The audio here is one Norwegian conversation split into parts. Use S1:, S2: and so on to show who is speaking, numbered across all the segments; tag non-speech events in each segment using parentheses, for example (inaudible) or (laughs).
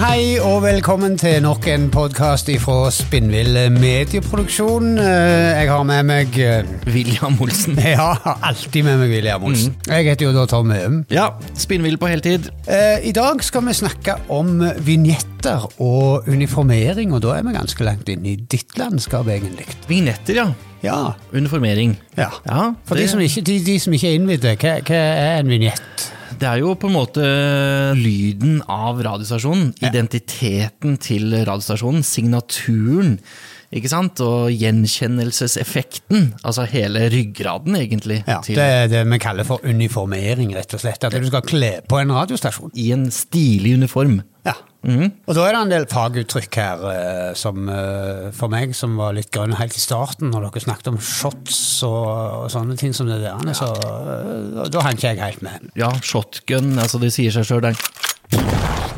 S1: hei og velkommen til nok en podkast ifra Spinnvill medieproduksjon. Eh, Jeg har med meg eh,
S2: William Olsen. (laughs)
S1: Ja, har alltid med meg William Olsen. Jeg heter jo da Tom Øum.
S2: Ja, spinnvill på heltid.
S1: Eh, I dag skal vi snakke om vignetter og uniformering, og da er vi ganske langt inn i ditt landskap, egentlig.
S2: Vignetter, ja.
S1: Ja.
S2: Uniformering.
S1: ja.
S2: Ja,
S1: For de, som ikke, de, de som ikke er innvidde, hva, hva er en vignett?
S2: Det er jo på en måte lyden av radiostasjonen.
S1: Ja.
S2: Identiteten til radiostasjonen. Signaturen. Ikke sant? Og gjenkjennelseseffekten. Altså hele ryggraden, egentlig.
S1: Ja,
S2: til,
S1: det er det vi kaller for uniformering, rett og slett. At du skal kle på en radiostasjon.
S2: I en stilig uniform.
S1: Ja. Og da er det en del faguttrykk her eh, som eh, for meg som var litt grønn helt i starten, når dere snakket om shots og, og sånne ting som det der, så eh, da hang ikke jeg helt med.
S2: Ja, shotgun. altså Det sier seg sjøl. Det,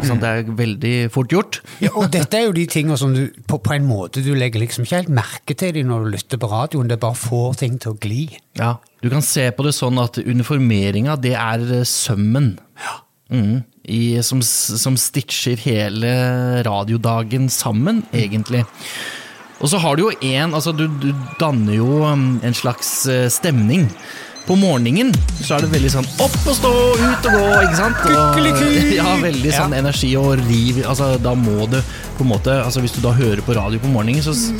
S2: sånn, det er veldig fort gjort.
S1: Ja, og dette er jo de tingene som du på, på en måte du legger liksom ikke helt merke til de når du lytter på radioen, det bare får ting til å gli.
S2: Ja, Du kan se på det sånn at uniformeringa, det er sømmen. Ja. Mm, i, som, som stitcher hele radiodagen sammen, egentlig. Og så har du jo en Altså, du, du danner jo um, en slags eh, stemning. På morgenen så er det veldig sånn opp og stå, ut og gå, ikke sant? Og, (laughs) ja, veldig sånn
S1: Ja.
S2: energi og riv. Altså, da må du på en måte Altså, hvis du da hører på radio på morgenen, så s-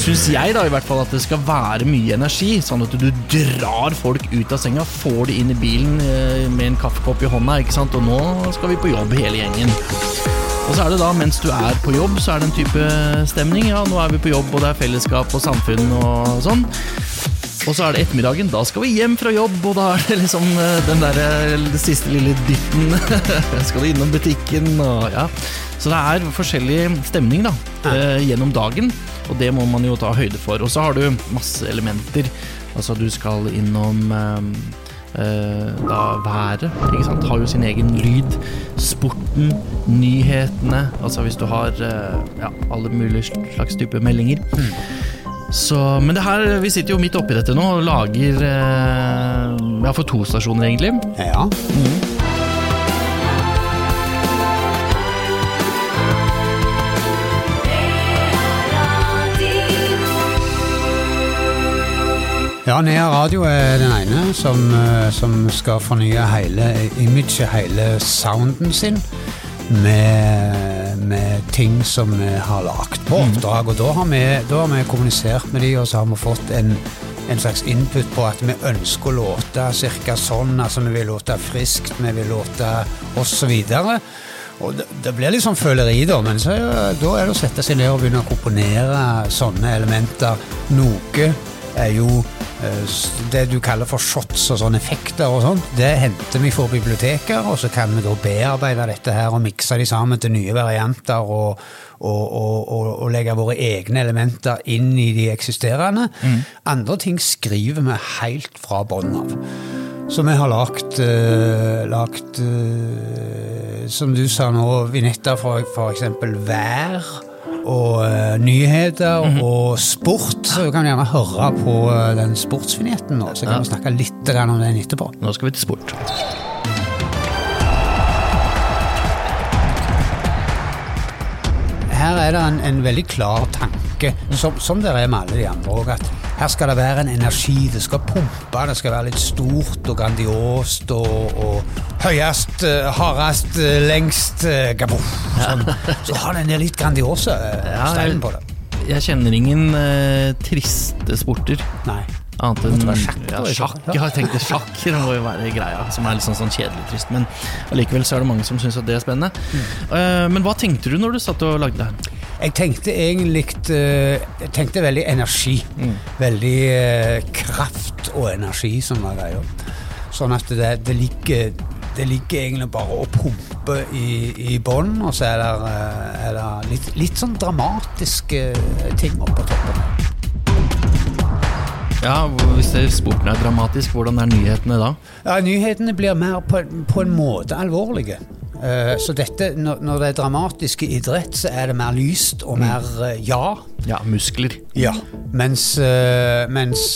S2: syns jeg da i hvert fall at det skal være mye energi. Sånn at du drar folk ut av senga, får de inn i bilen eh, med en kaffekopp i hånda, ikke sant? Og nå skal vi på jobb, hele gjengen. Og så er det da, mens du er på jobb, så er det en type stemning. Ja, nå er vi på jobb, og det er fellesskap og samfunn og sånn. Og så er det ettermiddagen, da skal vi hjem fra jobb, og da er det liksom eh, den der eh, siste lille dytten. (laughs) skal du innom butikken og ja. Så det er forskjellig stemning da, ja. gjennom dagen, og det må man jo ta høyde for. Og så har du masse elementer. Altså du skal innom eh, eh, da været, ikke sant? Har jo sin egen lyd. Sporten, nyhetene. Altså hvis du har eh, ja, alle mulige slags type meldinger. Så, men det her, vi sitter jo midt oppi dette nå og lager eh, Ja, for to stasjoner, egentlig.
S1: Ja. Ja, Nea Radio er den ene som, eh, som skal fornye hele imaget, hele sounden sin. Med, med ting som vi har lagt på oppdrag. Og da har, vi, da har vi kommunisert med de, og så har vi fått en, en slags input på at vi ønsker å låte cirka sånn. Altså vi vil låte friskt, vi vil låte osv. Og det, det blir litt sånn føleri, da, men så, da er det å sette seg ned og begynne å komponere sånne elementer. Noe er jo det du kaller for shots og sånne effekter og sånt. Det henter vi fra biblioteker, og så kan vi da bearbeide dette her og mikse de sammen til nye varianter og, og, og, og, legge våre egne elementer inn i de eksisterende. Andre ting skriver vi helt fra bånn av. Så vi har lagt, uh, lagt uh, som du sa nå, vignetter for eksempel vær og uh, nyheter og sport. Så du kan gjerne høre på eh, den sportsvinjetten nå, så kan
S2: Ja.
S1: vi snakke litt om den etterpå.
S2: Nå skal vi til sport.
S1: Her er det en, en veldig klar tanke, som, som det er med alle de andre òg, at her skal det være en energi, det skal pumpe, det skal være litt stort og grandiost og, og høyest, eh, hardest, eh, lengst eh, gaboff. Sånn. (laughs) Så har den litt grandiose
S2: Ja,
S1: på det.
S2: Jeg kjenner ingen uh, triste sporter.
S1: Nei.
S2: Annet enn
S1: sjakk,
S2: ja, sjakk.
S1: Ja,
S2: Jeg tenkte tenkt sjakk det må jo være greia, som er litt sånn, sånn kjedelig trist. Men allikevel så er det mange som syns at det er spennende. Eh, men hva tenkte du når du satt og lagde det her?
S1: Jeg tenkte egentlig eh, Jeg tenkte veldig energi. Veldig eh, kraft og energi som var greia. Sånn at det, det ligger det ligger egentlig bare å pumpe i, i bånn, og så er det, eh, er det litt, litt sånn dramatiske ting oppå toppen.
S2: Ja, Hvis sporten er dramatisk, hvordan er nyhetene da?
S1: Ja, Nyhetene blir mer på, på en måte alvorlige. Eh, så dette, når, det er dramatisk i idrett, så er det mer lyst og mer eh, ja.
S2: Ja, muskler.
S1: Ja. Mens, eh, mens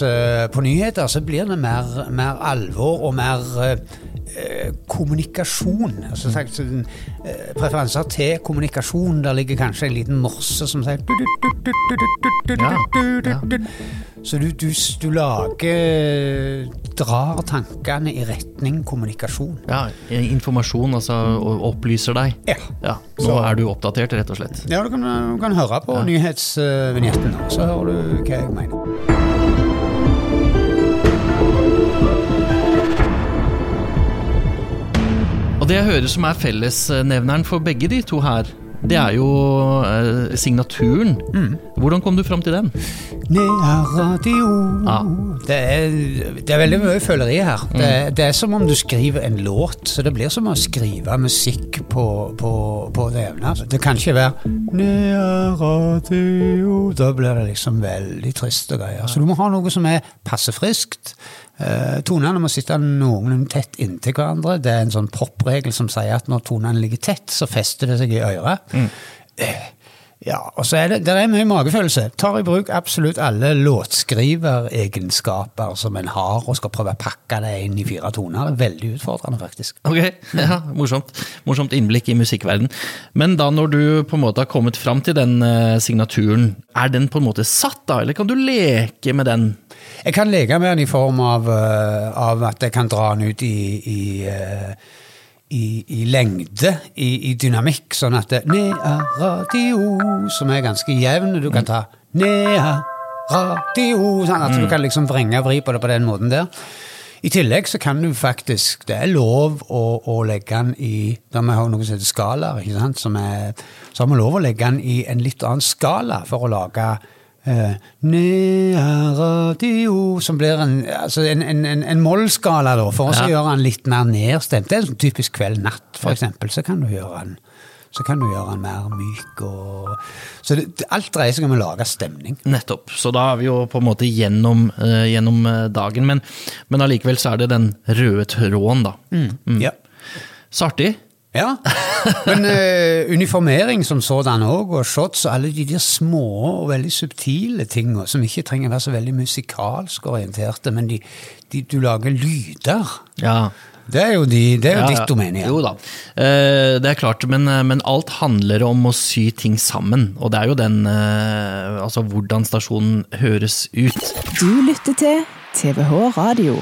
S1: på nyheter så blir det mer, mer alvor og mer kommunikasjon. Altså sagt, sånn, eh, preferanser til kommunikasjon. Der ligger kanskje en liten morse som sier
S2: Ja, ja.
S1: Så du, du, du lager Drar tankene i retning kommunikasjon.
S2: Ja, informasjon, altså, og opplyser deg.
S1: Ja.
S2: Ja, Nå
S1: Så-
S2: er du oppdatert, rett og slett.
S1: Ja, du kan, du kan høre på nyhetsvignetten, så hører du hva jeg mener.
S2: Og det jeg hører som er fellesnevneren for begge de to her, det er jo eh, signaturen. Hvordan kom du fram til den?
S1: Nea radio
S2: Ja.
S1: det, er, det er veldig mye føleri her. Det, er- det er som om du skriver en låt, så det blir som å skrive musikk på, på, på det evne. Det kan ikke være Nea radio Da blir det liksom veldig triste greier. Så du må ha noe som er passe friskt. Eh, tonene må sitte noenlunde tett inntil hverandre. Det er en sånn popregel som sier at når tonene ligger tett, så fester det seg i øret. Eh, ja, og så er det, det er mye magefølelse. Tar i bruk absolutt alle låtskriveregenskaper som en har, og skal prøve å pakke det inn i fire toner. Det er veldig utfordrende, faktisk.
S2: Ok, (laughs) ja, morsomt. Morsomt innblikk i musikkverden. Men da når du på en måte har kommet fram til den eh, signaturen, er den på en måte satt da, eller kan du leke med den?
S1: Jeg kan leke med den i form av, eh, av at jeg kan dra den ut i, i, eh, i, i lengde, i, i dynamikk, sånn at Nea radio, som er ganske jevn, du kan ta Nea radio, sånn at du kan liksom vrenge og vri på det på den måten der. I tillegg så kan du faktisk, det er lov å, å legge den i Da vi har noe som heter skalaer, ikke sant, som er, så har vi lov å legge den i en litt annen skala for å lage Som blir en, altså en, en, en, mollskala, da, for å
S2: Ja.
S1: gjøre den litt mer nedstemt. Det er en typisk kveld-natt, for eksempel. Så kan du gjøre den så kan du gjøre den mer myk og Så det, alt dreier seg om å lage stemning.
S2: Nettopp. Så da er vi jo på en måte gjennom, uh, gjennom eh, dagen. Men, men allikevel så er det den røde tråden, da. Mm.
S1: Ja.
S2: Så artig.
S1: Ja, men uh, uniformering som sådan òg, og shots og alle de der små og veldig subtile tinga som ikke trenger å være så veldig musikalsk orienterte, men de, de, du lager lyder.
S2: Ja.
S1: Det er jo, de, det er jo
S2: Ja,
S1: ditt domene Ja.
S2: Jo da, uh, det er klart, men, eh, men alt handler om å sy ting sammen. Og det er jo den uh, Altså hvordan stasjonen høres ut.
S3: Du lytter til TVH Radio.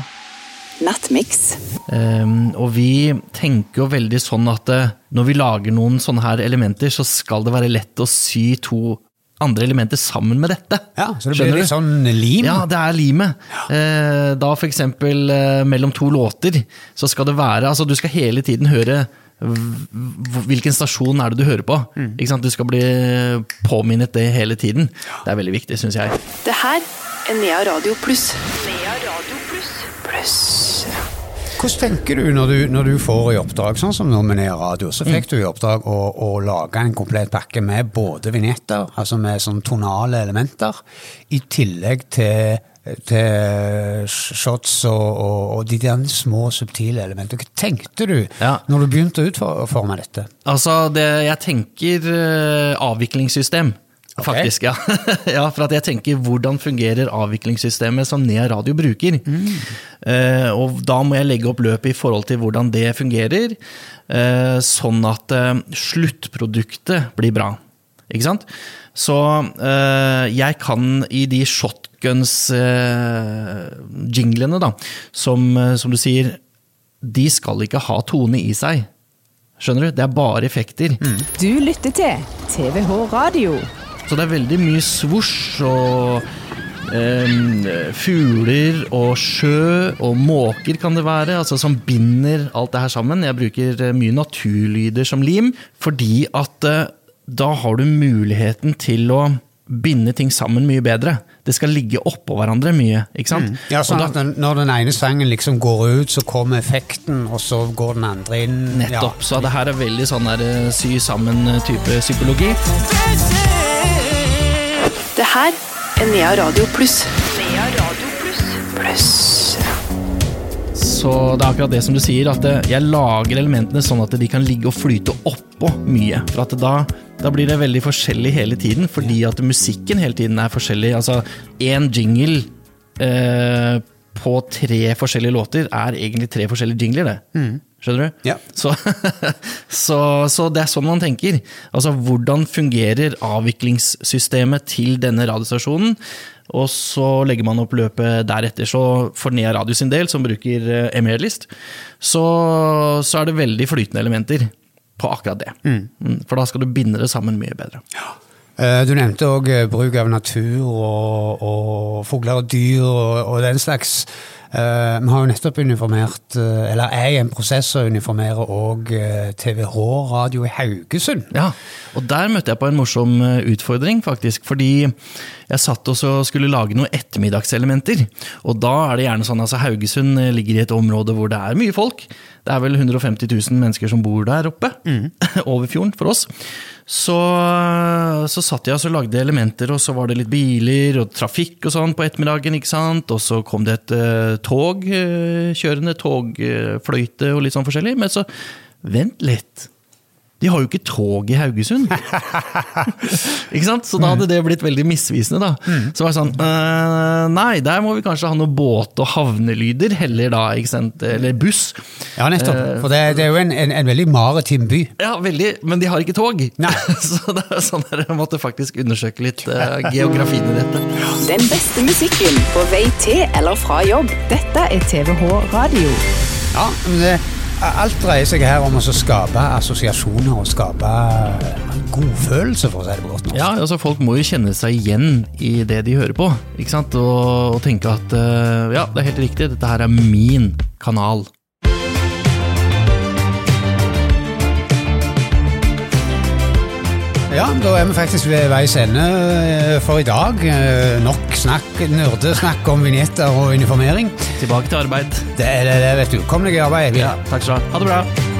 S3: Nattmix.
S2: Um, og vi tenker jo veldig sånn at eh, når vi lager noen sånne her elementer, så skal det være lett å sy to andre elementer sammen med dette.
S1: Ja, så det blir litt sånn lim.
S2: Ja, det er limet. Eh, da for eksempel eh, mellom to låter, så skal det være Altså, du skal hele tiden høre Hvilken stasjon er det du hører på?
S1: Mm.
S2: Ikke sant? Du skal bli påminnet det hele tiden. Det er veldig viktig, syns jeg.
S3: Det her er Nea Radio Pluss. Nea Radio Pluss. Pluss.
S1: Hvordan tenker du når, du når du får i oppdrag, sånn som Nea Radio, så fikk du i oppdrag å, å lage en komplett pakke med både vignetter, altså med sånn tonale elementer, i tillegg til, til shots og, og, og de der små, subtile elementene. Hva tenkte du
S2: Ja.
S1: når du begynte å utforme dette?
S2: Altså, det, jeg tenker eh, avviklingssystem.
S1: Ok.
S2: Faktisk, ja. (laughs) ja. For at jeg tenker hvordan fungerer avviklingssystemet som Nea Radio bruker. Eh, og da må jeg legge opp løpet i forhold til hvordan det fungerer, eh, sånn at eh, sluttproduktet blir bra. Ikke sant? Så eh, jeg kan i de shotguns-jinglene, da, som, som du sier, de skal ikke ha tone i seg. Skjønner du? Det er bare effekter.
S3: Du lytter til TVH Radio.
S2: Så det er veldig mye svosj og em, fugler og sjø og måker kan det være, altså som binder alt det her sammen. Jeg bruker eh, mye naturlyder som lim, fordi at eh, da har du muligheten til å binde ting sammen mye bedre. Det skal ligge oppå hverandre mye, ikke sant?
S1: Ja,
S2: Og
S1: sånn
S2: da-
S1: at den, Når den ene sangen liksom går ut, så kommer effekten, og så går den andre inn.
S2: Nettopp. Så det her er veldig sånn der eh, sy sammen-type psykologi.
S3: Her er Nea Radio Pluss. Nea Radio Pluss. Pluss.
S2: Så det er akkurat det som du sier, at jeg lager elementene sånn at de kan ligge og flyte oppå mye. For at da, da blir det veldig forskjellig hele tiden, fordi at musikken hele tiden er forskjellig. Altså, én jingle eh, på tre forskjellige låter er egentlig tre forskjellige jingler, det. Skjønner du?
S1: Ja.
S2: Så, (laughs) så, så det er sånn man tenker. Altså, hvordan fungerer avviklingssystemet til denne radiostasjonen? Og så legger man opp løpet deretter. Så for Nea Radio sin del, som bruker eh, MR-list, så, så er det veldig flytende elementer på akkurat det. Mm, For da skal du binde det sammen mye bedre.
S1: Eh, Du nevnte òg bruk av natur og, og fugler og dyr og, og den slags. Eh, Vi har jo nettopp uniformert, eh, eller er i en prosess å uniformere òg TVH Radio i Haugesund.
S2: Ja, og der møtte jeg på en morsom eh, utfordring, faktisk. Fordi jeg satt og skulle lage noen ettermiddagselementer. Og da er det gjerne sånn altså Haugesund eh, ligger i et område hvor det er mye folk. Det er vel 150 000 mennesker som bor der oppe. (laughs) Over fjorden, for oss. Så, så satt jeg og så lagde elementer, og så var det litt biler og trafikk og sånn på ettermiddagen. ikke sant? Og så kom det et uh, tog, uh, kjørende togfløyte og litt sånn forskjellig. Men så Vent litt. De har jo ikke tog i Haugesund! (laughs) ikke sant? Så da hadde det blitt veldig misvisende. da. Så var det sånn øh, Nei, der må vi kanskje ha noe båt- og havnelyder heller, da. ikke sant? Eller buss.
S1: Ja, nettopp.
S2: Eh,
S1: For det, det er jo en, en, en veldig maritim by.
S2: Ja, veldig, men de har ikke tog.
S1: Nei. (laughs)
S2: Så det er sånn der, jeg måtte faktisk undersøke litt uh, geografien i dette.
S3: Den beste musikken på vei til eller fra jobb. Dette er TVH Radio.
S1: Ja, men det, Alt dreier seg her om å skape assosiasjoner og skape godfølelse, for å si det på godt norsk.
S2: Ja, altså Folk må jo kjenne seg igjen i det de hører på. ikke sant? Og, og tenke at øh, ja, det er helt riktig, dette her er min kanal.
S1: Ja, da er vi faktisk ved veis ende eh, for i dag. Eh, Nok snakk, nerdesnakk om vignetter og uniformering.
S2: Tilbake til arbeid.
S1: Det er det, det vet du. Kom deg i arbeid.
S2: Ja, takk skal du ha. Ha det bra.